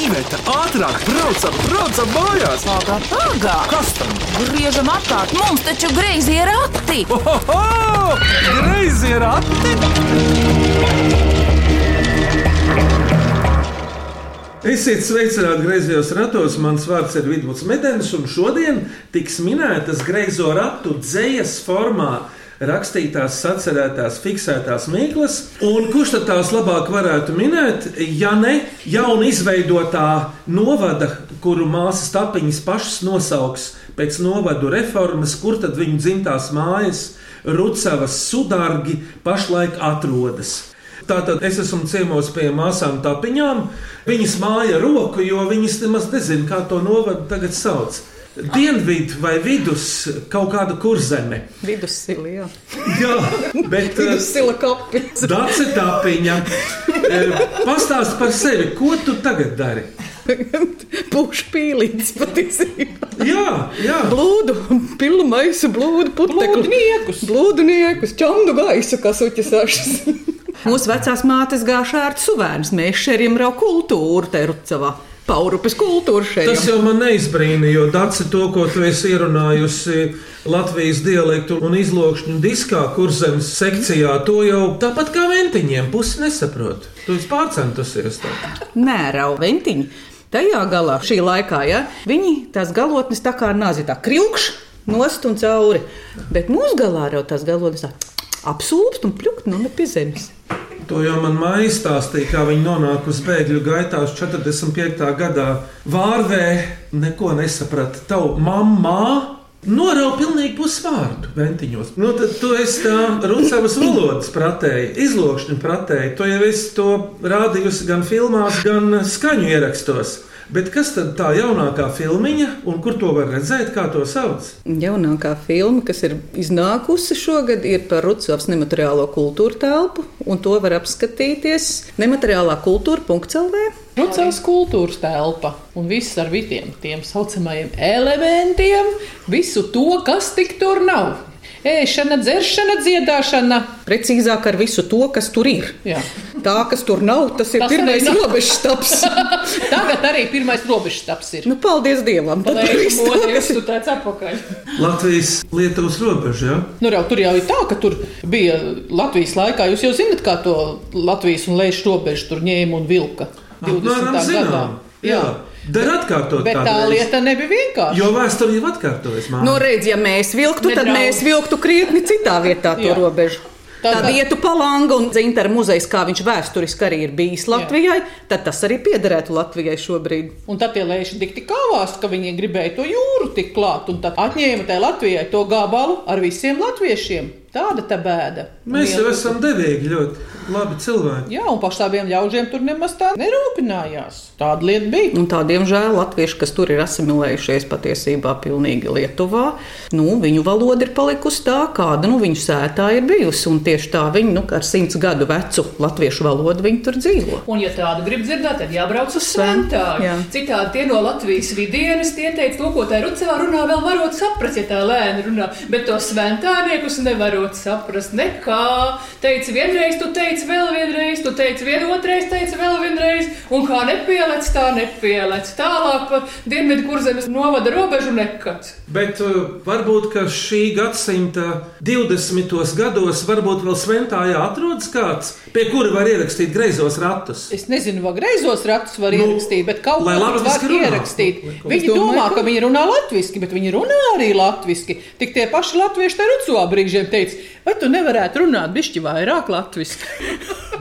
Iveta, ātrāk, braucam, braucam mājās! Pagā, pagā! Kas tam? Griežam apkārt, mums taču greizi ir rati! Ohoho! Greizi ir ati! Esiet sveicināti griezos ratos. Mans vārds ir Vidvuds Medens, un šodien tiks minētas greizo ratu dzējas formā. Rakstītās, sacerētās, fiksētās mīklas, un kurš tad tās labāk varētu minēt, ja ne jauna izveidotā novada, kuru māsas tapiņas pašas nosauks pēc novadu reformas, kur tad viņu dzimtās mājas, Rucavas sudargi, pašlaik atrodas. Tātad es esmu ciemos pie māsām tapiņām. Viņas māja roku, jo viņas nemaz nezina, kā to novadu tagad sauc. Dienvidu vai vidus kaut kāda kurzeme. Vidussila, jā. Jā, bet Vidussila kapis. Dace tapiņa. Eh, Pastāst par sevi, ko tu tagad dari? Pušu pīlītis patiesībā. Jā, jā. Blūdu, pilu maisu, blūdu putekli. Blūdniekus. Blūdniekus, čamdu gaisu, kā suķis ašas. Mūsu vecās mātes gāja ar suvēns. Mēs šeriem rau kultūru te rucavā. Paurupes kultūru šeit. Tas jau man neizbrīna, jo Dārsa to, ko tu esi ierunājusi Latvijas dialektu un izlūkšņu diskā, kurzemes sekcijā, to jau tāpat kā ventiņiem pusi nesaprot. Tu esi pārcentusies. tā. Nē, rau ventiņi. Tajā galā, šī laikā, ja, viņi tās galotnes tā kā nazi, tā krilkš, nost un cauri. Bet mūsu galā jau tās galotnes tā apsūpst un pļukt nu ne pie zemes. To jau man māja stāstīja, kā viņi nonāca uz bēgļu gaitās 45. gadā. Vārvē neko nesaprata. Tavu mamma norauga pilnīgi pusvārdu ventiņos. Nu, tad tu esi tā rucavas valodas pratēji, izlūkšņu pratēji. To jau esi to rādījusi gan filmās, gan skaņu ierakstos. Bet kas tad tā jaunākā filmiņa, un kur to var redzēt, kā to sauc? Jaunākā filma, kas ir iznākusi šogad, ir par Rucavas nemateriālo kultūru telpu, un to var apskatīties nemateriālā kultūra.lv. Rucavas kultūras telpa un viss ar visiem tiem saucamajiem elementiem, visu to, kas tik tur nav. Ēšana, dzeršana, dziedāšana. Precīzāk ar visu to, kas tur ir. Jā. Tā, kas tur nav, tas ir Tas tas pirmais robežstaps. Tagad arī pirmais robežstaps ir. nu, paldies Dievam! Modies, kas tu tāds atpakaļ. Latvijas Lietuvas robeža. Ja? Nu, jau, tur jau ir tā, ka tur bija Latvijas laikā. Jūs jau zināt, kā to Latvijas un Latvijas robežu tur ņēma un vilka 20. Apmēram gadā. zinām. Jā, der atkārtot. Bet tā kādreiz. lieta nebija vienkārša. Jo vēsture jau atkārtojas. Nu, redz, ja mēs vilktu, tad Nedaudz. mēs vilktu krietni citā vietā to Jā. robežu. Tā- Tad tā- ietu palanga un dzintara muzejs, kā viņš vēsturiski arī ir bijis Latvijai, tad tas arī piederētu Latvijai šobrīd. Un tad tie lēši tik tik kāvās, ka viņi gribēja to jūru tik klāt, un tad atņēma tai Latvijai to gabalu ar visiem latviešiem. Tāda tā bēda. Mēs jau esam devīgi, ļoti labi cilvēki. Jā, un pašām ļaudžiem tur nemaz tā nerūpinājās. Tāda lieta bija. Un tā, diemžēl, latvieši, kas tur ir asimilējušies patiesībā pilnīgi Lietuvā, nu, viņu valoda ir palikusi tā, kāda nu, viņu sētā ir bijusi. Un tieši tā viņi nu, ar simts gadu vecu latviešu valodu viņi tur dzīvo. Un, ja tādu grib dzirdēt, tad jābrauc uz sventāju. Jā. Citādi tie no Latvijas vidienes tie teica, to, ko tā rucavā runā, vēl varot saprast, ja tā lēni runā. Bet to sventāniekus nevarot saprast nekā. Teici vienreiz, tu teici vēl vienreiz, tu teici vienotreiz, teici vēl vienreiz. Un kā nepielec, tā nepielec. Tālāk pa dienvidu kurzemes novada robežu nekad. Bet uh, varbūt ka šī gadsimta 20. gados, varbūt vēl Sventājā atrodas kāds, pie kura var ierakstīt greizos ratus. Es nezinu, vai greizos ratus var Nu, ierakstīt, bet kaut ko tur var latviski runā. ierakstīt. Viņi domā, ka- viņi runā latviešu, bet viņi runā arī latviešu. Tik tie paši latvieši te rucovā brīžiem teica, vai tu nevarētu runāt bišķi vairāk latviešu?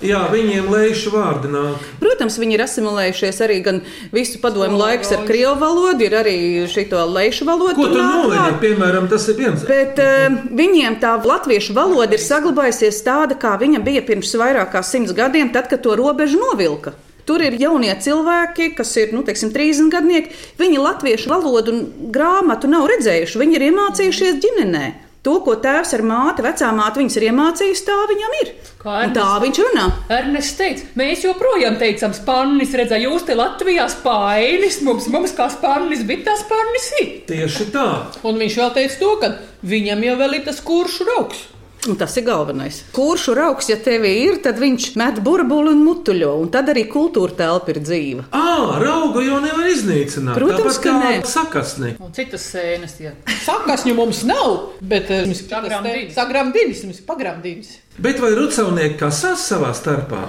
Jā, viņiem lēšu vārdi nāk. Protams, viņi ir asimilējušies arī gan visu padomu laiks ar krievu valodu, ir arī šī leišu valoda. Ko tu nolēji? Piemēram, tas ir viens. Bet uh, viņiem tā latviešu valoda ir saglabājusies tāda, kā viņa bija pirms vairāk kā simts gadiem, tad, kad to robežu novilka. Tur ir jaunie cilvēki, kas ir nu, teiksim, 30 gadnieki. Viņi latviešu valodu un grāmatu nav redzējuši. Viņi ir iemācījušies ģimenē. To, ko tēvs ar māti, vecā māte viņas ir iemācījusi, tā viņam ir. Un tā viņš runā. Ernests teica, mēs joprojām teicam, spānis, redzēt, jūs te Latvijā spainis, mums, mums kā spānis, bet tā spānis ir. Tieši tā. Un viņš vēl teica to, ka viņam jau vēl ir tas kuršu rauks. Un tas ir galvenais. Kurš rauks, ja tev ir, tad viņš met burbuli un mutuļo, un tad arī kultūra telpa ir dzīva. Ā, raugu jau nevar iznīcināt. Protams, Tāpat ka kā nē. Sakasni. Un citas sēnes, ja. Sakasņu mums nav, bet eh, mums ir Sagramdīnis. sagramdīnis, mums ir pagramdīnis. Bet vai rucavnieki kasās savā starpā?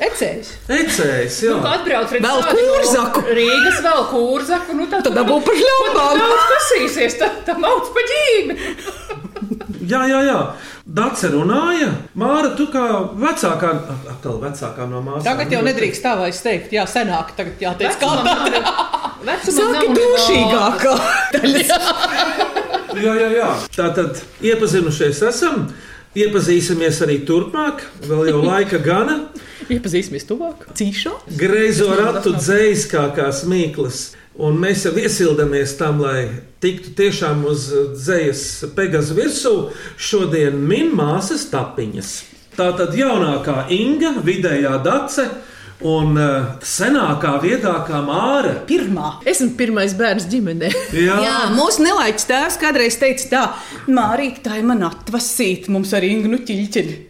Ecējs. Ecējs, jā. Nu, atbrauc redz Vēl tādi no. Rīgas vēl kūrzaku. Nu, tad Tad dabū pa šļaupām. Daudz kasīsies, tad tam augs pa ģīmi. Jā, jā, jā. Dace runāja. Māra, tu kā vecākā, atkal vecākā no māsām. Tagad jau nedrīkst tā vairs teikt, jā, senāk, tagad jāteic kā tā. Saki dušīgākā. Jā, jā, jā. Tā tad iepazinušies esam. Iepazīsimies arī turpmāk, vēl jau laika gana. Iepazīsimies tuvāk. Cīšā. Greizo ratu dzēskākās mīklas. Un mēs jau iesildamies tam, lai tiktu tiešām uz dzējas pegas virsū. Šodien min māsas tapiņas. Tā tad jaunākā Inga, vidējā dace un uh, senākā viedākā māra. Pirmā. Esmu pirmais bērns ģimenē. Jā, Jā, mūsu nelaiķis tēvs kādreiz teica tā, Mārīt, tā ir man atvasīt, mums arī Ingnu ķiļķiņi.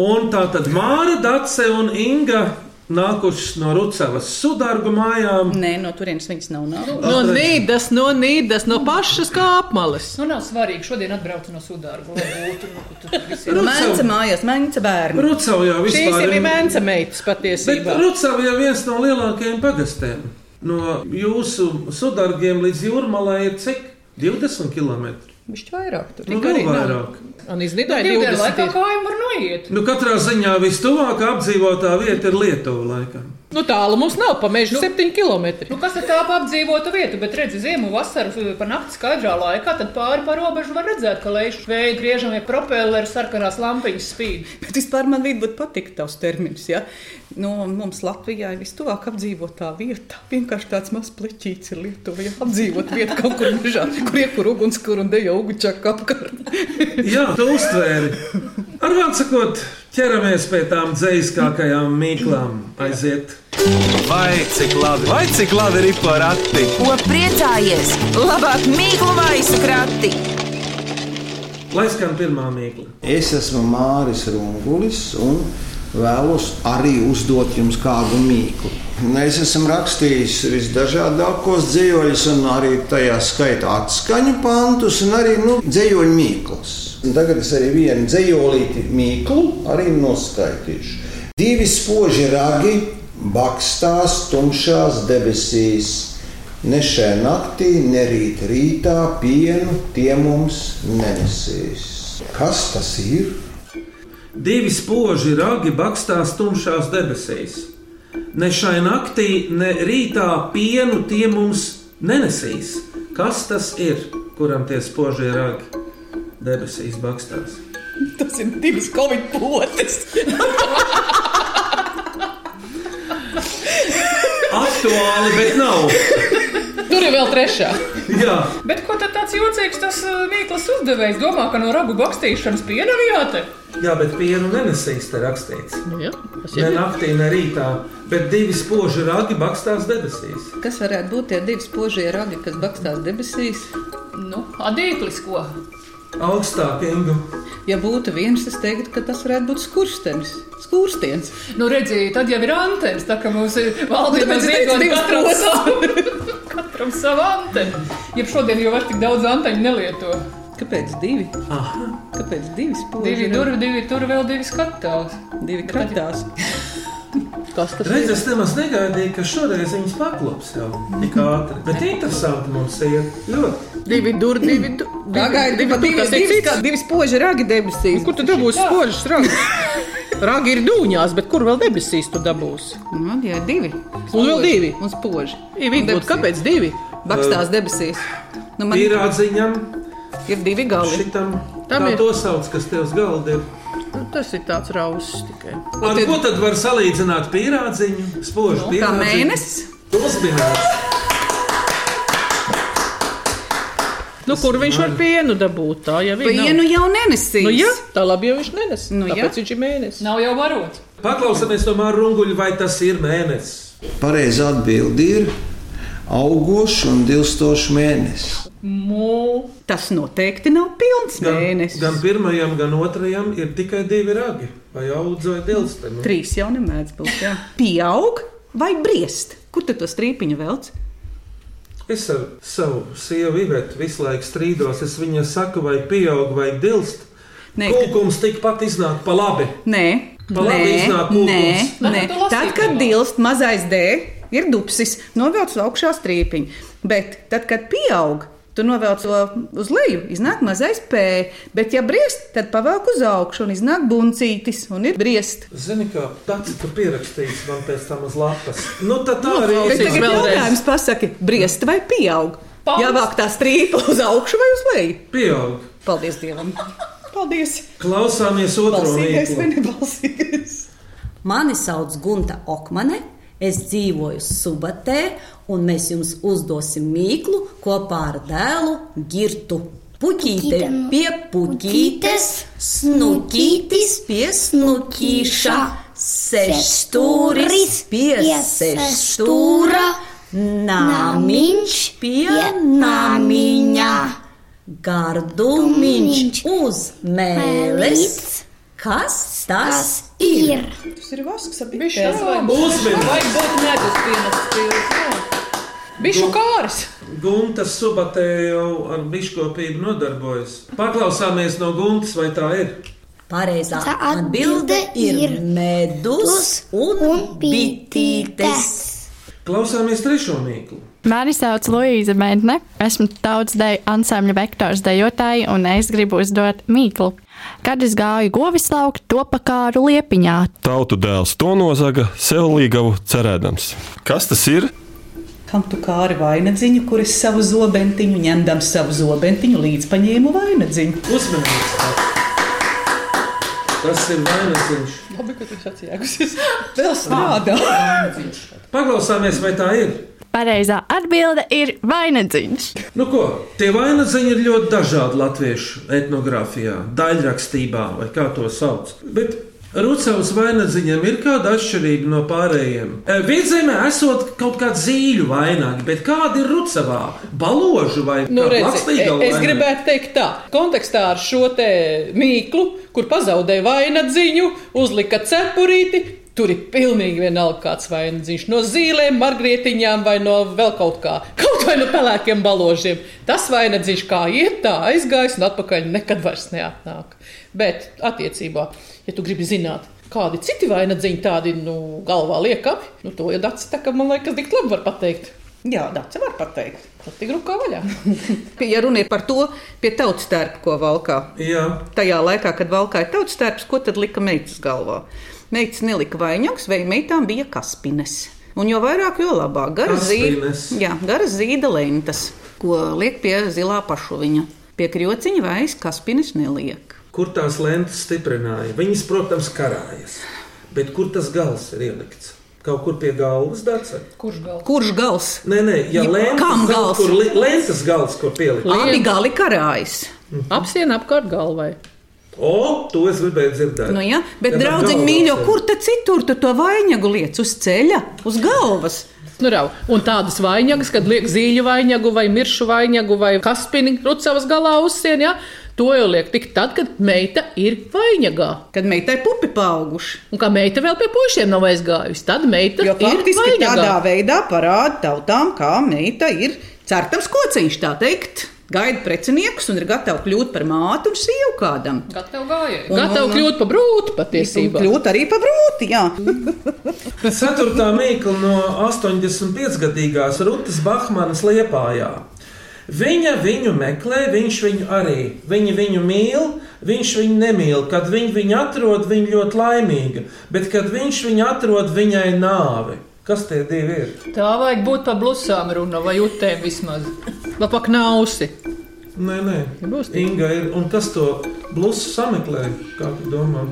Un tā tad Māra, Dace un Inga nākušas no Rucavas sudargu mājām. Nē, no turienes viņas nav nākušas. No nīdas, no nīdas, no pašas kāpmales. Nu, nav svarīgi. Šodien atbraucu no būtu, nu, Mēnca mājās, mēnca bērni. Rucava jau Šīs vispār ir mēnca meitas Bet patiesībā. Rucava jau viens no lielākajiem pagastiem. No jūsu sudargiem līdz jūrmalai ir cik? 20 km. Viņš vairāk tur Nu, arī vairāk. Un iznīdāja Divu dienu laikā 20. kājām var noiet. Nu, katrā ziņā vistuvāk apdzīvotā vieta ir Lietuva. Laikam. Nu tālu mums nav, pa mežu 7 km. Nu, kas ir tā pa apdzīvota vieta, bet redzi, ziemu vasaru pa nakti skaidrā laikā, tad pāri pa robežu var redzēt, ka lejuši vēja griežamie propelleri sarkanās lampiņas spīd. Bet vispār man vidbūt patīk tavs termins. Ja? Nu, mums Latvijā ir vistuvāk apdzīvotā vieta. Vienkārši tāds mazs pleķīts ir Lietuvā. Ja? Apdzīvot vieta kaut kur mežā, kur iekur ugunskura un dejo ugučaka apkārt. Jā, tu uztvēri. Ar vārdu sakot, ķeramies pie tām dzīskākajām mīklām. Aiziet! Vai cik labi, vai cik labi ir porakti? Ko priecājies? Labāk mīklu maisu krati! Lai skan pirmā mīkla. Es esmu Māris Rungulis un vēlos arī uzdot jums kādu mīklu. Es esmu rakstījis visdažādākos dzīsļus, un arī tajā skaitā atskaņu pantus, un arī nu, dzīsļu mīklas. Un tagad es arī vienu dzīslīti mīklu arī noskaitīšu. Divi spoži ragi bakstās tumšās debesīs. Ne šajā naktī, ne rīt rītā pienu tie mums nenesīs. Kas tas ir? Divi spoži ragi bakstās tumšās debesīs. Ne šai naktī, ne rītā pienu tie mums nenesīs. Kas tas ir, kuram tie spožie ragi debesīs bakstās? Tas ir divas covid potes. Aktuāli, bet nav. Ir vēl trešā. Jā, Bet ko tad tāds jocīgs tas uh, mīklas uzdevējs domā, ka no ragu bakstīšanas piena jāte? jā bet pienu nenesīs, te rakstīts. Nu, jā, Ne naktī, ne rītā, bet divi spoži ragi bakstās debesīs. Kas varētu būt tie divi spožie ragi, kas bakstās debesīs? Nu, adīklis ko? Augstāk, Ingu. Ja būtu viens, es teiktu, ka tas varētu būt skurstenis. Skurstiens. Nu, redziet, tad jau ir antenas, tā kā mums ir valdība Nu, ziedot divas katram savu, katram savu antenu. Ja šodien jau vairs tik daudz anteņu nelieto. Kāpēc divi? Aha. Kāpēc divi spoži? Divi tur, divi tur, vēl divi skatās. divi kratās. Kas tas Redz, ir? es nemaz negaidīju, ka šoreiz viņas paklops jau tik ātri. Bet interesanti mums ir ļoti. Divi dur, divi dur. Pagaidiet, divi, divi, tas ir divi, cits. divi spoži ragi debesīs. Kur tu dabūsi spožus ragus? Ragi ir dūņās, bet kur vēl debesīs tu dabūsi? Nu, jā, divi. Un vēl divi. Un spoži. Ir vidbūt, kāpēc divi? Bakstās debesīs. Nu, man Pīrādziņam, ir divi gali. šitam, Tam ir. to sauc, kas tev uz galda ir. Nu, tas ir tāds rauss tikai. Ar ko tad var salīdzināt pīrādziņu? Spožu Nu, Kā mēnesis. Uzminēts. Nu, kur viņš var pienu dabūt? Tā jau ir. Pienu jau nenesīs. Nu, jā, tā labi jau viņš nenes. Nu, jā. Tāpēc viņš ir mēnesis. Nav jau varot. Paklausāmies no Māra Runguļa, vai tas ir mēnesis. Pareizā atbilde ir augošs un dilstošs mēnesis. Mū. Tas noteikti nav pilns Gan, mēnesis. gan pirmajam, gan otrajam ir tikai divi ragi. Vai audz vai dilsti. Nu. Trīs jau nemēdz būt. Jā. Pieaug vai briest? Kur tu to strīpiņu velc? Es ar savu sievu Ivetu visu laiku strīdos. Es viņai saku, vai pieaug vai dilst. Nē, Kūkums tikpat iznāk pa labi. Nē, Pa labi nē, iznāk nē, kūkums. nē. Nē, Tad, kad dilst mazais D, ir dupsis, novelc augšā strīpiņu. Bet tad, kad pieaug, tu novelc to uz leju, iznāk mazais P. Bet, ja briest, tad pavelk uz augšu un iznāk buncītis un ir briest. Zini, kā tāds tur pierakstīts man pēc tam uz lapas. Nu, tad tā arī Bet Klausīs tagad jautājums pasaki, briest vai pieaug? Paldies. Jāvāk tā strīpa uz augšu vai uz leju? pieaug. Paldies Dievam! Paldies! Klausāmies otro Balsīgais vai nebalsīgais? Mani sauc Gunta Okmane, es dzīvoju Subatē, un mēs jums uzdosim mīklu kopā ar dēlu Girtu. Puķīte pie puķītes, snukītis pie snukīša, sešstūris pie sešstūra, nāmiņš pie nāmiņa, gardumiņš uz mēles. Kas tas ir? Tas ir vasks ap bitēm. vajag būt medus pienas spīles. Bišu kāris. Guntas subatē jau ar biškopību nodarbojas. Paklausāmies no Guntas, vai tā ir? Pareizā Tā atbilde ir ir medus un un bitītes. Klausāmies trešo mīklu. Mani sauc Luīza Mēntne. Esmu tautas deju ansambļa vektors dejotāja, un es gribu uzdot mīklu. Kad es gāju govis laukt, to pakāru liepiņā. Tautu dēls to nozaga, sev līgavu cerēdams. Kas tas ir? Kam tu kāri vainagdziņu, kur es savu zobentiņu, ņemdam savu zobentiņu, līdz paņēmu vainagdziņu? Uzmanības! Tas ir vainadziņš. Labi, ka tu esi atsijēgusies. Vēl strādā! Paklausāmies, vai tā ir. Pareizā atbilde ir vainagdziņš. Nu ko, tie vainagdziņi ir ļoti dažādi latviešu etnogrāfijā, daļrakstībā, vai kā to sauc. Bet Rucavas vainagdziņiem ir kāda atšķirība no pārējiem. E, Vidzemē esot kaut kāda zīļu vainaga, bet kāda ir Rucavā? Baložu vai Nu, redzi, lakstīga es vainaga? gribētu teikt tā, kontekstā ar šo te mīklu, kur pazaudēja vainagdziņu, uzlika cepurīti. Tur ir pilnīgi vienalga, kāds vainagdziņš no zīlēm, margrietiņām vai no vēl kaut kā. Kaut vai no pelēkiem baložiem. Tas vainagdziņš kā iet, tā aizgājis un atpakaļ nekad vairs neatnāk. Bet attiecībā, ja tu gribi zināt, kādi citi vainagdziņi tādi nu, galvā liekami, nu, to jau dats tā kā man liekas, tik labi var pateikt. Jā, Dārts var pateikt. Tad tik rūkā vaļā. Ja runa ir par to, pie tautas tērpa, ko valkā. Jā, Tajā laikā, kad valkāja tautas tērps, ko tad lika meitas galvā? Meitas nelika vainags, vai meitām bija kaspines. Un jo vairāk, jo labāk. Kaspines. zīda, jā, garas zīda lentas, ko liek pie zilā pašuviņa. Pie krociņa vairs kaspines neliek. kur tās lentes stiprināja? Viņas, protams, karājas. Bet kur tas gals ir ielikts? Kaut kur pie galvas dārza? Kurš galvā? Kurš gals? Nē, nē, ja lentes kam gals? Kur lentes gals, kur pielikt? Abi gali karājas. Apsien apkārt galvai. O, to es gribēju dzirdēt. Nu, ja? Bet, Ja draugiņ, mīļo, kur tad citur tu to vainagu liec? Uz ceļa, uz galvas. Nu, rau. un tādas vainagas, kad liek zīļu vainagu, vai miršu vainagu, vai kaspini rucavas galā uzsien, ja? to jau liek tik tad, kad meita ir vainagā. Kad meitai pupi paauguši. Un kā meita vēl pie puišiem nav aizgājusi, tad meita Jo ir faktiski tādā veidā parāda tautām, kā meita ir certams kociņš, tā teikt. Gaida preciniekus un ir gatava kļūt par mātu un sievu kādam. Gatavu gājēju. Un- Gatava kļūt par brūtu Un patiesībā. kļūt arī par brūti, jā. Ceturtā mīkla no 85-gadīgās Rutas Bahmanas liepājā. Viņa viņu meklē, viņš viņu arī. Viņa viņu mīl, viņš viņu nemīl. Kad viņa viņu atrod, viņa ļoti laimīga. Bet, kad viņš viņu atrod, viņai nāve. Kas tie divi ir? Tā vajag būt pa blusām runa vai utēm vismaz. Vai pa knausi? Nē, nē, Būs tā. Inga ir. Un kas to blusu sameklē? Kā tu domā?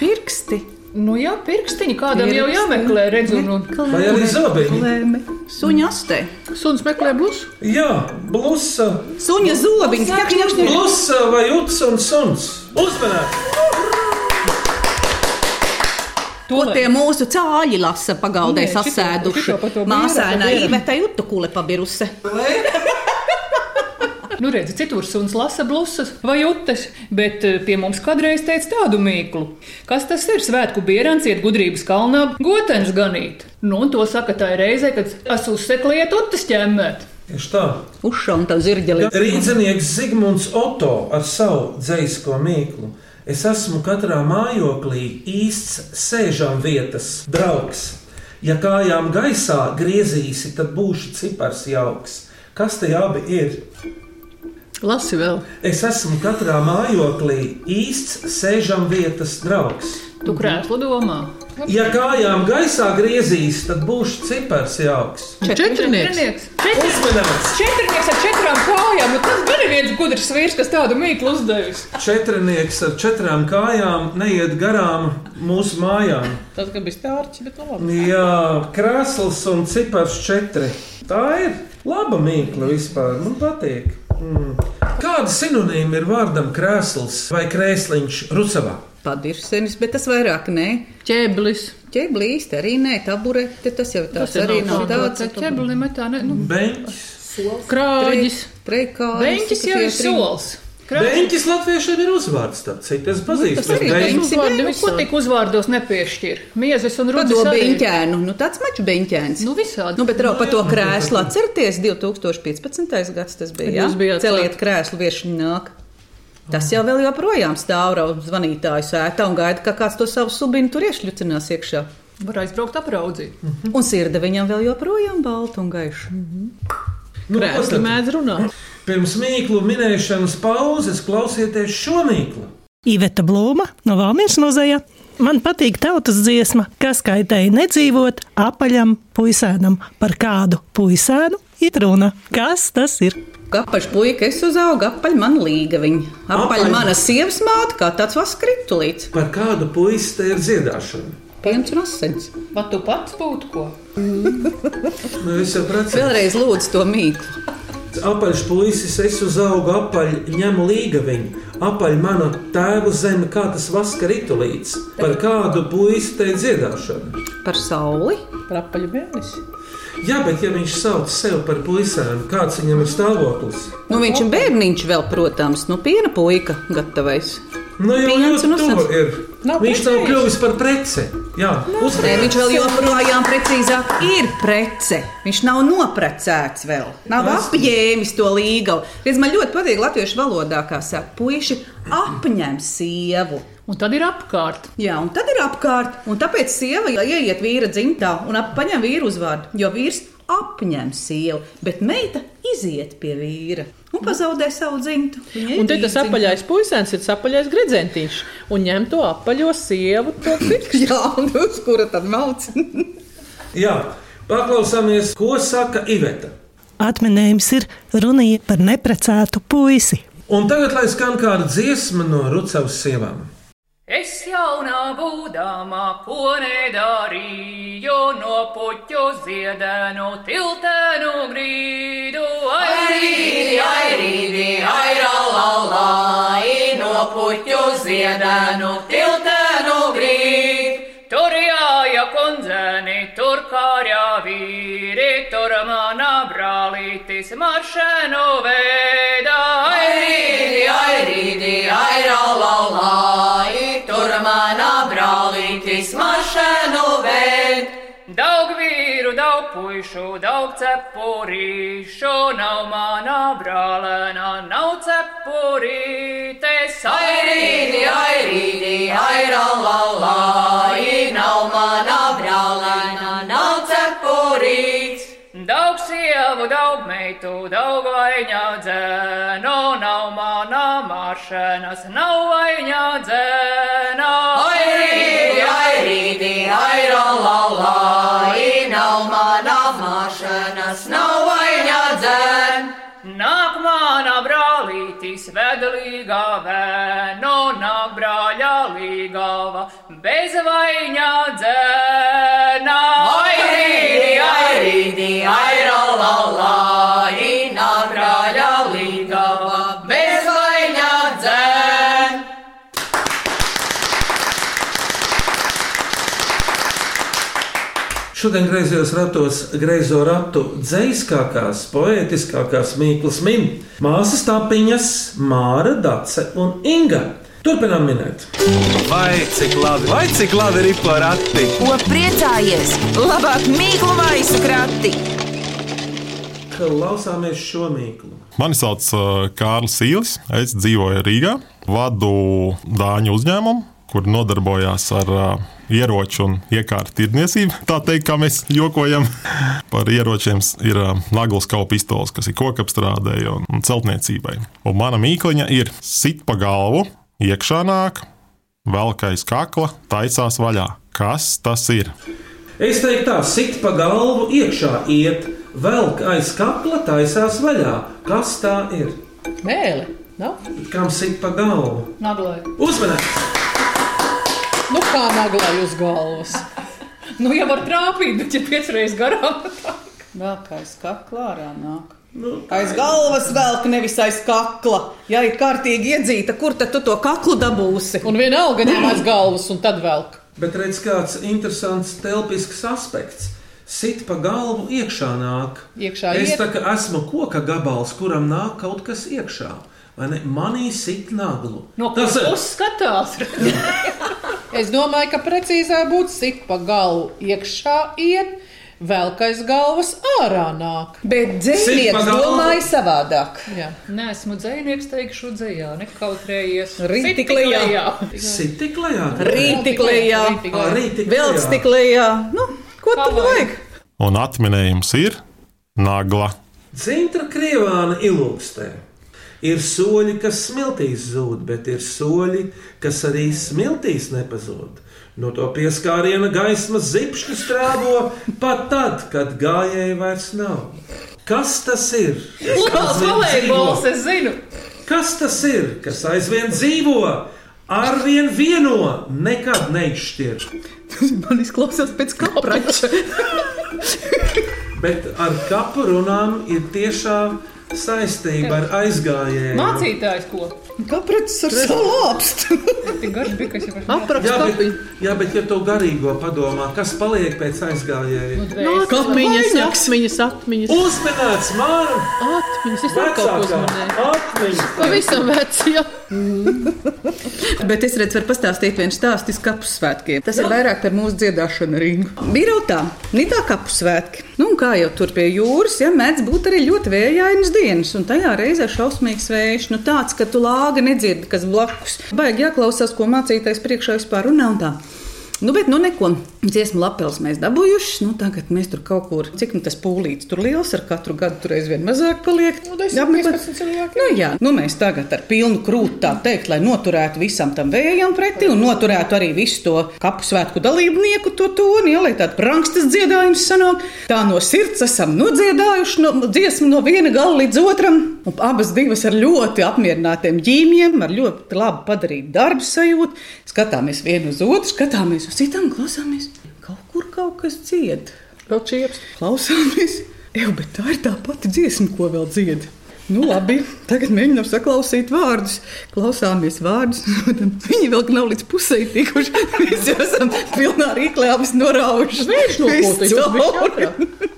Pirksti. Nu jā, pirkstiņi kādam jau jāmeklē, redzu. Nu, Vai arī zobiņi? Suņa astē. Suns meklē blusu. Jā, blusa. Suņa ņakš. Blusa vai uts un suns. Uzmanēt! To tie mūsu cāļi lasa pagaldē sasēduši. to Māsēnā īvetai utu kule pabiruse. Nu, redzi, citur suns lasa blusas vai utes, bet eh, pie mums kādreiz teica tādu mīklu. Kas tas ir? Svētku bierans iet gudrības kalnā goteņus ganīt. Nu, un to saka tā reize, kad es uzsekliet utes ķemmēt. Tieši tā. Uzšauta zirģeli. Rīdzinieks Zigmunds Oto ar savu dzīsko mīklu. Es esmu katrā mājoklī īsts sēžam vietas draugs. Ja kājām gaisā griezīsi, tad būšu cipars jauks. Kas te abi ir? Lasi vēl. Es esmu katrā mājoklī īsts sēžam vietas draugs. Tu krēslu domā. Ja kājām gaisā griezīs, tad būšu cipars jauks. Četrnieks. Uzmanīgs! Četrnieks ar četrām kājām. Nu, tas gan ir viens gudrs vīrs, kas tādu mīklu uzdevis. Četrnieks ar četrām kājām neiet garām mūsu mājām. Tas gan bija stārķis, bet labi. Jā, krāsls un cipars četri. Tā ir laba mīkla vispār. Man patīk. Mm. Kāda sinonīma ir vārdam krēsls vai krēsliņš Rusavā? Padirsenis, bet tas vairāk nē. Ķēblis. Ķēblīste arī nē, taburete, tas jau tāds Tas ir arī nav tāds. ķebli metā. Ne, nu, Beņķis. Krāģis. Treikājas. Beņķis jau ir solis. Beņķis latviešiem ir uzvārds. tāds citu Es pazīstu. tas arī Uzvārdi, nu, ko tik uzvārdos nepiešķir? Miezes un Par to rudas arī. beņķēnu, nu tāds mačs beņķēns. Nu, visādi. Nu, bet rau par to krēslu atcerieties, 2015. gads tas bija. Jā, celiet krēslu, viešņi nāk. Tas jau vēl joprojām stāv zvanītāju sētā un gaida, ka kāds to savu subinu tur iešļucinās iekšā. Var aizbraukt apraudzīt. Un sirde viņam vēl joprojām balta un gaiša. Nu, ko Krēsli tad? mēdz runāt. Pirms mīklu minēšanas pauzes klausieties šo mīklu. Iveta Blūma no Valmīras muzeja. Man patīk tautas dziesma, kas kaitēja nedzīvot apaļam puisēnam. Par kādu puisēnu ir runa? Kas tas ir? Kapaļš puika, es uzaugu, apaļ man līga viņa. Apaļ Apaļ. mana sievas māte, kā tāds vaskritulis. Par kādu puisi te ir dziedāšana? Piens un asins. Vai tu pats būtu ko? Nu, es jau precēju. Vēlreiz lūdzu to mīklu. Apaļš puisis, es uzaugu apaļ, ņemu līga viņu. Apaļ mana tēva zeme, kā tas vaska ritulīts. Par kādu puisi te ir dziedāšana? Par sauli. Par apaļu mēnesi. Jā, bet ja viņš sauc sevi par puisēm, kāds viņam ir stāvoklis? Nu, viņš ir bērniņš vēl, protams, nu, piena puika gatavais. Nu, jau ļoti tuvu ir. Nav Viņš nav kļuvis par preci. Jā, Nē, viņš vēl joprojām precīzāk ir prece. Viņš nav noprecēts vēl. Nav Tas- apģēmis to līgavu. Redz, man ļoti patīk latviešu valodā, kā saka, puiši apņem sievu. Un tad ir apkārt. Jā, un tad ir apkārt. Un tāpēc sieva ieiet vīra dzimtā un ap- paņem vīru uzvārdu. Jo vīrs apņem sievu, bet meita iziet pie vīra un pazaudē savu dzimtu. Viņa Un te tas dzimtā. apaļais puisēns ir apaļais gredzentiņš un ņem to apaļo sievu. To fikšu. Jā, un uz kura tad mauc? Jā, paklausāmies, ko saka Iveta. Atminējums ir runīja par neprecētu puisi. Un tagad, lai skan kāda dziesma no Rucavas sievām. Es jaunā būdama, ko nedarīju, no puķu ziedenu, tiltenu grīdu. Ai, rīdi, ai, rīdi, ai, ralalai, no puķu ziedenu, tiltenu grīdu. Tur jāja kundzeni, tur kārjā vīri, tur mana brālītis maršenu veidā. Ai, rīdi, ai, rīdi, tur mana brālītis maršenu veidā. Daug vīru, daug puišu, daug cepurīšu, nav mana brālēna, nav cepurītes. Ai, rīdi, ai, rīdi, sievu, daug meitu, daug vaiņā dzēnu, nav mana maršanas, nav vaiņā dzēna. Ai, rīdi, ai, rīdi, ai, ralalai, nav mana maršanas, nav vaiņā dzēna. Nāk mana brālītis vedlīgā vēno, nāk brāļa līgava, bez vaiņā dzēna. Ai, rīdi, ai, Šodien griezos ratos greizo ratu dzīskākās, poētiskākās mīklas min māsas tapiņas, Māra, Dace un Inga. Turpinām minēt. Vai cik labi, vai cik labi ir porakti? Ko priecājies? Labāk mīklu maisu krati! Klausāmies šo mīklu. Mani sauc uh, Kārlis Sīlis. Es dzīvoju Rīgā, vadu Dāņu uzņēmumu, kur nodarbojās ar uh, ieroču un iekārtu tirdzniecību. Tā teikt, kā mēs jokojam par ieročiem, ir uh, naglas kaupa pistoles, kas ir kokapstrādēji un, un celtniecībai. Un mana mīkliņa ir sit pa galvu, iekšā nāk, velkais kakla, taisās vaļā. Kas tas ir? Es teiktu, tā sit pa galvu, iekšā iet, velk aiz kakla, taisās vaļā. Kas tā ir? Mēle. Nav? Kam sit pa galvu? Naglai. Uzmanīgs! Nu, kā naglai uz galvas. Nu, jau var trāpīt, bet ja piecreiz garām. Vēl kā aiz kakla ārā nāk. Nu, aiz galvas velk, nevis aiz kakla. Ja ir kārtīgi iedzīta, kur tad tu to kaklu dabūsi? Un vienalga ņem aiz galvas un tad velk. Bet redz, kāds interesants telpisks aspekts. Sit pa galvu, iekšā nāk. Iekšā es iet. tā kā esmu koka gabals, kuram nāk kaut kas iekšā. Vai ne? Manī sit naglu. No Tas kuras puses skatās? Es domāju, ka precīzāk būtu sit pa galvu iekšā iet, velk aiz galvas ārā nāk. Bet galvu. domāja savādāk. Jā. Nē, esmu dzinieks, teikšu dzējā, nekautrējies. Rītiklējā, Ā, rīt tik vēl lejā. stiklējā. Nu, ko Kā tad vajag? Un atminējums ir nagla. Zintra krievāna ilūkstē. Ir soļi, kas smiltīs zūd, bet ir soļi, kas arī smiltīs nepazūd. No to pieskāriena gaismas zipšķi strāvo pat tad, kad gājēji vairs nav. Kas tas ir? Kāds volejbols, es zinu. Kas tas ir, kas aizvien dzīvo, arvien vieno, nekad neizšķir? Man izklausās pēc kaprača. Bet ar kapu runām ir tiešā saistība ar aizgājēju. Mācītājs ko? Kapračs ar savu lāpstu. Tik garš bija, kas jau Aprakst Jā, bet, jā, bet ja tu garīgo padomā, kas paliek pēc aizgājēja? Kapiņas, akmeņas, atmiņas. Uzmanīts, man! Atmiņas, es vēl kaut ko Vecākā uzmanēju. atmiņa! Pavisam veci, jā. Bet es redzu, var pastāstīt vienu stāstu iz kapu svētkiem. Tas ir vairāk par mūsu dziedāšanu ringu. Bija rautā, nitā kapu svētki. Nu, un kā jau tur pie jūras, ja mēdz būt arī ļoti vējainas dienas, un tajā reizē šausmīgs vējš, nu tāds, ka tu lāga nedzirdi, kas blakus. Baigi jāklausās, ko mācītais priekšā vispār runā un tā. Nu, bet, nu, neko. Dziesmu lapels mēs dabūjuši. Nu, tagad mēs tur kaut kur, cik nu tas pūlīts tur liels, ar katru gadu tur aizvien mazāk paliek. Nu, 10, Jāapmeklē- 15 cilvēki. Nu, jā, nu, mēs tagad ar pilnu krūti tā teikt, lai noturētu visam tam vējam pretī un noturētu arī visu to kapu svētku dalībnieku to toni, ja, lai tāds brankstas dziedājums sanāk. Tā no sirds esam nodziedājuši no dziesmu no viena gala līdz otram. Un abas divas ar ļoti apmierinātiem ģīmiem, ar ļoti labi padarītu darbu sajūtu. Skatāmies vienu uz otru, skatāmies uz citām, klausāmies. Kaut kur kaut kas dzied. Vēl čieps. Klausāmies, jau, bet tā ir tā pati dziesma, ko vēl dzied. Nu, labi, tagad mēģinām saklausīt vārdus. Klausāmies vārdus. Viņi vēl nav līdz pusē tikuši. Mēs jau esam pilnā rīklē, abas noraujuši. Viņš cauri.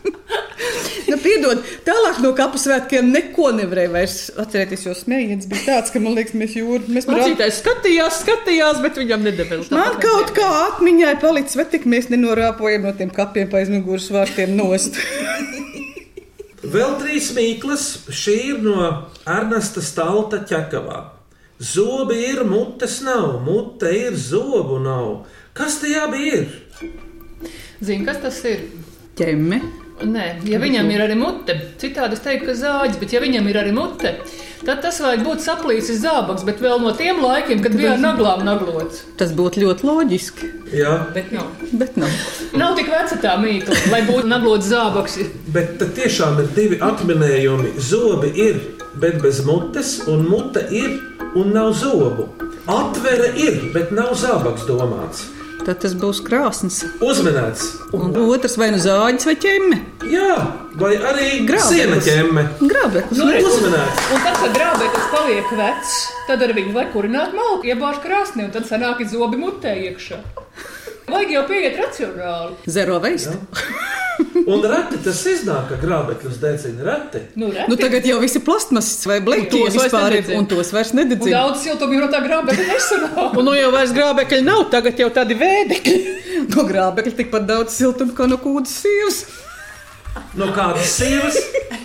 Nu, piedod, tālāk no kapu svētkiem neko nevarēja vairs atcerēties, jo smējiens bija tāds, ka man liekas, mēs jūrā. Mēs par Mācītājs skatījās, skatījās, bet viņam nedēvēl. Man kaut kā atmiņā palicis, vai tik mēs nenorāpojam no tiem kapiem pa aizmugures vārtiem nost. Vēl trīs mīklas. Šī ir no Ernesta Stalta ķekavā. Zobi ir, mutes nav, mute ir, zobu nav. Kas tajā bija? Zini, kas tas ir? Ķemme. Nē, ja viņam ir arī mute, citādi es teiktu, ka zāģis, bet ja viņam ir arī mute, tad tas vajag būt saplīsis zābaks, bet vēl no tiem laikiem, kad bija ar naglām naglots. Tas būtu ļoti loģiski, Jā, Bet nav. bet nav. Nav tik veca tā mīkla, lai būtu naglots zābaks. bet tad tiešām ir divi atminējumi. Zobi ir, bet bez mutes, un mute ir, un nav zobu. Atvere ir, bet nav zābaks domāts. Tad tas būs krāsns. Uzmanīts! Un otrs vai nu zāģis vai ķemme. Jā, vai arī siena ķemme. Grābeklis. Nu, Uzmanīts! Un tad, kad grābeklis paliek vecs, tad ar viņu vajag kurināt malku, iebāž krāsni, un tad sanāk zobi mutē iekšā. Vajag jau pieiet racionāli. Zero veist. Un reti tas iznāk, ka grābekļus dedzina reti. Nu, reti. Nu, tagad jau visi plastmasas vai tos vairs vispār ir, un tos vairs nededzina. daudz siltumiem no tā grābekļa nesanāk. Un nu jau vairs grābekļi nav, tagad jau tādi vēdekļi. No grābekļa tikpat daudz siltuma kā no kūdas sievas. No kādas sievas?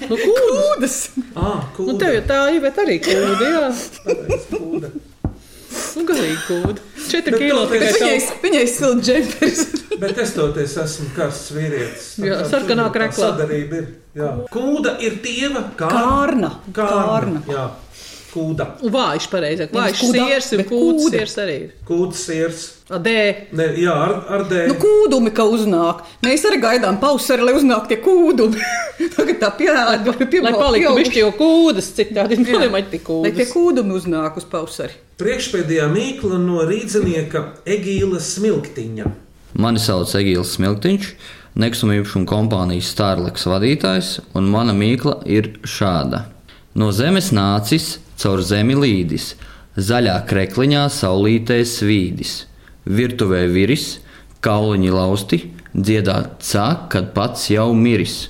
Nu, kūdas. Ah, Nu, kūda. tev jau tā ir, bet arī kūda, jā. Pareizi, kūda. Nu, galīgi kūda. Četri kilo tikai. Viņai, viņai silts džempers. Bet es toties esmu karsts vīrietis. Jā, kā sarkanā kreklā. Sadarība ir. Jā. Kūda ir tieva. Kārna. Kārna. Kārna. Jā. Kūda. Un vājš, pareizāk. Vājš kuda, siers un kūdas kūda. siers arī. ir. Kūdas sirs. Adē. Ne, jā, ar, ar dēļ. Nu, kūdumi, ka uznāk. Mēs arī gaidām pausari, lai uznāk tie kūdumi. Tagad tā pieāda, pie, Lai paliktu bišķi jau kūdas, citādi nevajag tik Lai tie kūdas. kūdumi uznāk uz pausari. Priekšpēdējā mīkla no rīznieka Egīla Smilktiņa. Mani sauc Egīls Smiltiņš, Nekustamā īpašuma kompānijas Starlaks vadītājs, un mana mīkla ir šāda. No zemes nācis, caur zemi līdis, zaļā krekliņā saulītē svīdis, virtuvē viris, kauliņi lausti, dziedāt cāk, kad pats jau miris.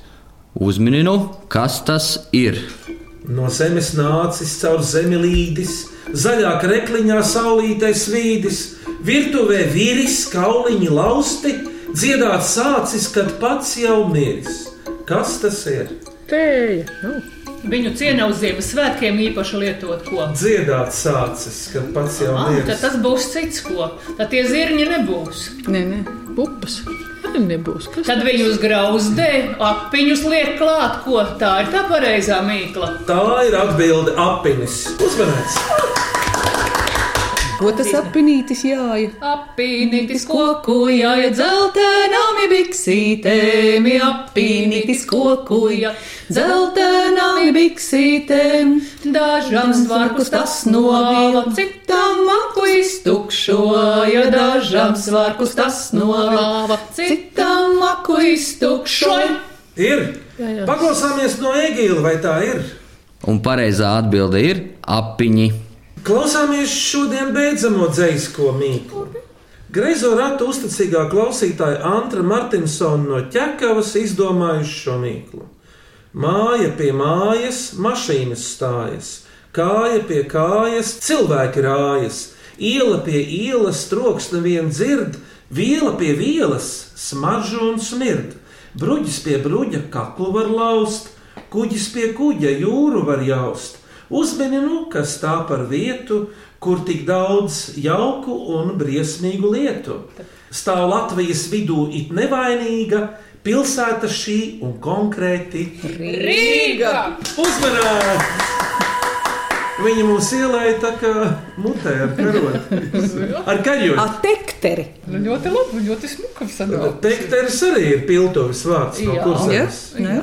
Uzmininu, kas tas ir. No zemes nācis caur zemi līdis, zaļā krekliņā saulītais svīdis, virtuvē vīris, kauliņi lausti, dziedāt sācis, kad pats jau miris. Kas tas ir? Tēja. Nu. Viņu cienā uz Ziemassvētkiem īpaši lietot ko. Dziedāt sācis, kad pats jau Ah, tad miris. tas būs cits ko. Tad tie zirņi nebūs. Nē, nē. Pupas. Nebūs. Kas Tad viņus grauzdē, apiņus liek klāt, ko tā ir tā pareizā mīkla. Tā ir atbilde apinis. Uzmanīts! Ko tas apinītis jāja? Apīnītis koku jāja dzeltenām biksītēm, apīnītis koku jāja dzeltenām biksītēm. Dažam svarkus tas novila, citam maku iztukšoja, dažam svarkus tas novila, citam maku iztukšoja. Ir! Paklausāmies no Egīla, vai tā ir? Un pareizā atbilde ir apiņi. Klausāmies šodien beidzamo dzīslo mīklu. Greizo ratu uzticīgā klausītāja Antra Martinsona no ķekavas izdomājuši šo mīklu. Māja pie mājas, mašīnas stājas, kāja pie kājas, cilvēki rājas, iela pie ielas, troks nevien dzird, viela pie vielas, smaržu un smird, bruģis pie bruģa, kaklu var laust, kuģis pie kuģa, jūru var jaust. Uzmini, nu, kas tā par vietu, kur tik daudz jauku un briesmīgu lietu. Stāv Latvijas vidū it nevainīga pilsēta šī un konkrēti Rīga! Uzmanīgi! Viņa mūs ielēja tā kā mutē ar karoti. Ar kaļoņu. Atekteri. Nu, ļoti labi, ļoti smuka sanāk. Tekteris arī ir piltuvis vārds no Jā. kurzemes. Nē,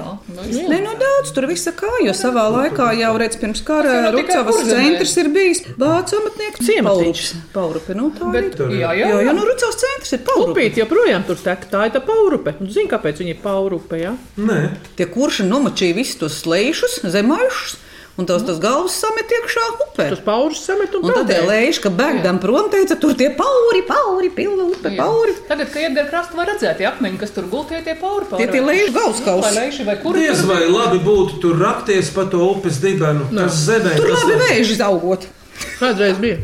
Nē, no daudz tur viss kā, jo savā laikā jau redz pirms kara Rucavas centrs ir bijis vācu amatnieku Ciematiņš. Paurupe, nu tā Bet, ir. jā, jā, Jo, jo jā. no Rucavas centrs ir paurupe. Upīt joprojām tur tek, tā ir tā paurupe. Un Zini, kāpēc viņa ir paurupe, jā? Nē, Tie kurši nomačīja visus tos slēšus, zemaišus, un tos, tos galvas samet iekšā upē. Tas paurus samet un, Un tad lēši, ka bēgdam prom, teica, tur tie pauri, pauri, pilna upe, pauri. Tagad, kad iet gar krastu, var redzēt tie akmeņi, kas tur gultie tie pauri pāri. Tie tie lēši galvaskausi. Vai lēši vai kuri? diez vai labi būtu tur rakties pa to upes dibenu. Tas zemē Tur tas labi vēži augot. Kādreiz bija.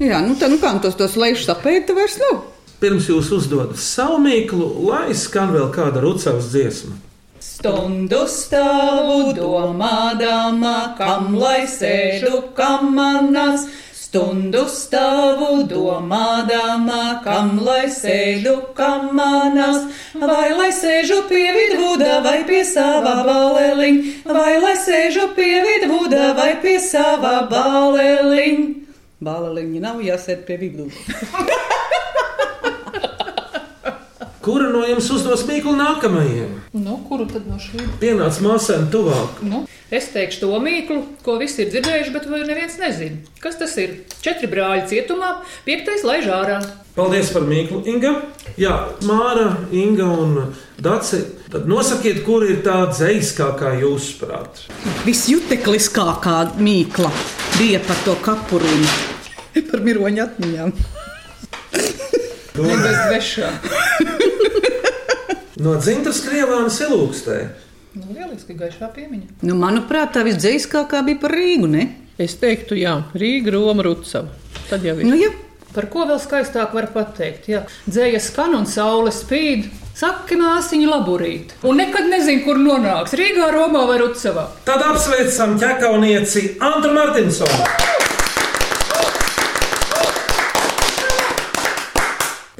Jā, nu tā, nu kā nu tos, tos lēšus apēta vairs nav. Pirms jūs uzdodat savu mīklu, lai skan vēl kāda rucavas dziesma. Stundu stāvu domādama, kam lai sēžu, kam manas. Stundu stāvu domādama, kam lai sēžu, kam manas. Vai lai sēžu pie vidvuda vai pie sava baleliņa, vai lai sēžu pie vidvuda vai pie sava baleliņa. Bāliņi nav jāsēd pie vidū. Kura no jums uzdos mīklu nākamajiem? Nu, kuru tad no šīm? Pienāc māsēm tuvāk. Nu, es teikšu to mīklu, ko visi ir dzirdējuši, bet vēl neviens nezina. Kas tas ir? Četri brāļi cietumā, piektais laiž ārā. Paldies par mīklu, Inga. Jā, Māra, Inga un Daci. Tad nosakiet, kur ir tā dzīskākā jūsuprāt. Visjutekliskākā mīkla bija par to kapuriņu, par miroņu atmiņām. Ne bez dvešā. No dzimtas krievānas ilūkstē. Nu, lieliski gaišā piemiņa. Nu, manuprāt, tā visdzīviskākā bija par Rīgu. Ne? Es teiktu, jā, Rīga, Roma, Rucava. Tad jau ir. Nu, ja. Par ko vēl skaistāk var pateikt? Jā, dzēja skan un saule spīd. Saka, māsiņa laburīt. Un nekad nezinu, kur nonāks. Rīgā, Romā vai Rucavā. Tad apsveicam ķekaunieci Antu Martinsonu.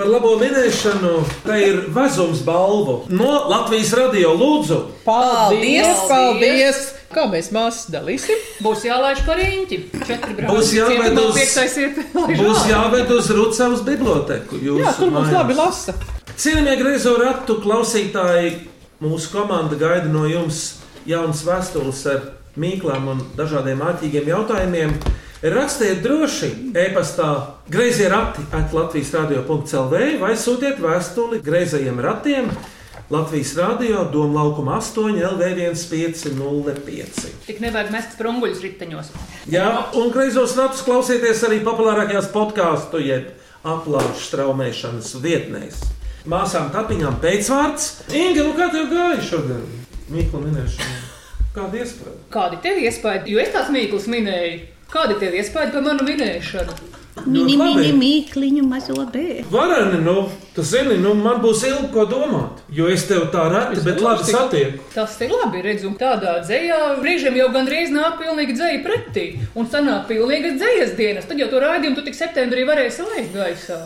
Par labo minēšanu tā ir vezums balvu no Latvijas radio lūdzu. Paldies, paldies! Kā mēs māsas dalīsim? Būs jālaiž par īņķi. Būs jāved uz, būs jāved uz Rucavas biblioteku. Jā, tur mums labi lasa. Cienījamie griezo ratu klausītāji, mūsu komanda gaida no jums jaunas vēstules ar mīklām un dažādiem āķīgiem jautājumiem. Rakstiet droši e-pastā grazījā rati at Latvijas radio.clv vai sūtiet vēstuli grazējiem ratiem Latvijas radio Doma laukuma 8 LV1505. Tik nevajag mest sprunguļus riteņos. Jā, un greizos ratus klausieties arī populārākajās podkāstu jeb aplāšu straumēšanas vietnēs. Māsām tapiņām pēcvārds. Inga, nu kā tev gāja šodien? Mīklu minēšana. Kāda iespēja? Kādi tev iespēja? Jo es tās mīklas minēju. Kādi tev iespēja par manu minēšanu? Mini, labi. mini, mīkliņu mazo bērnu. Vareni, nu, tu zini, nu, man būs ilgi ko domāt. Jo es tev tā reti, bet labi satieku. Tas ir labi, redzu, un tādā dzējā brīžiem jau gandrīz nāk pilnīgi dzēja pretī. Un sanāk pilnīgi dzējas dienas. Tad jau to raidījumu tu tik septembrī varēsi laist gaisā.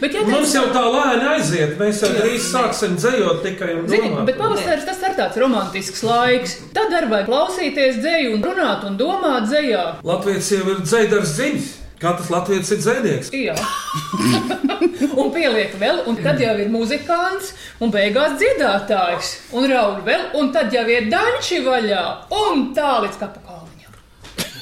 Bet, ja Mums jau tā lēni aiziet, mēs jau drīz sāksim dzējot tikai un Zini, domāt. bet pavasaris tas ir tāds romantisks laiks. Tad arī vajag klausīties dzēju un runāt un domāt dzējā. Latvijas jau ir dzēdars dziļs. Katrs latviečs ir dzēnieks. Jā. un pieliek vēl, un tad jau ir muzikants, un beigās dziedātājs, un raud vēl, un tad jau ir daņķi vaļā, un tā līdz kapakā.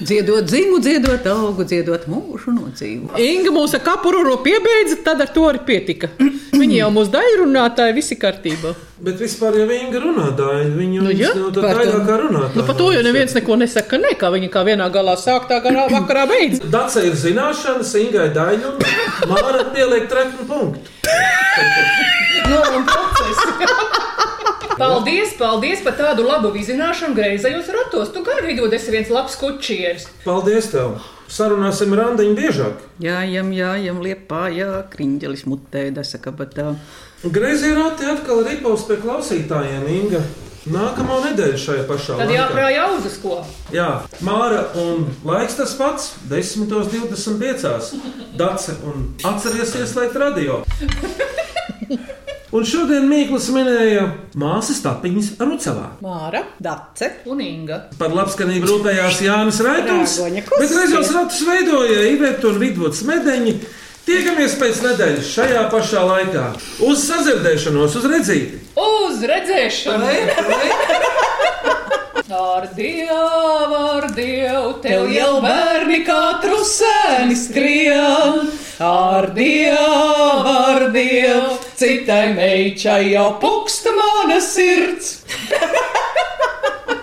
Dziedot dzimu, dziedot augu, dziedot mūžu nodzīvu. Inga mūsu kapuru piebeidza, tad ar to arī pietika. Viņi jau mūsu daļrunātāji, visi kārtībā. Bet vispār jau viņa runātāja, viņa Nu, jā, jau tā daļā kā runātāja. Nu, par to jau neviens neko nesaka, ne, kā viņi kā vienā galā sāk, tā garā vakarā beidz. Dace ir zināšanas, Ingai daļu, un Māra pieliek treknu punktu. Norma process. Paldies, paldies par tādu labu vizināšanu greizajos ratos. Tu gan vidū esi viens labs kučieris. Paldies tev! Sarunāsim randiņu biežāk. Jājam, jājam, liepā, jā, kriņģelis mutē, desaka batā. Greizie rati atkal ripaus pie klausītājiem, Inga. Nākamā nedēļa šajā pašā Tad laikā. jāprāj auzas ko. Jā, Māra un laiks tas pats - 10.25. Dace un atceries ieslēgt radio. Un šodien Mīkls minēja māsas tapiņas Rucavā. Māra, Dace un Inga. Par labskanību rūpējās Jānis Raitons, bet reizes ratus veidoja Iveta un Vidvuds Medeņi. Tiekamies pēc nedēļas šajā pašā laikā. Uz sadzirdēšanos, uz redzīti! Uz redzēšanu! Ar dievu, ar dievu, tev jau bērni katru sēni skrien. Ar dievu, ar dievu, citai meitai jau puksta mana sirds.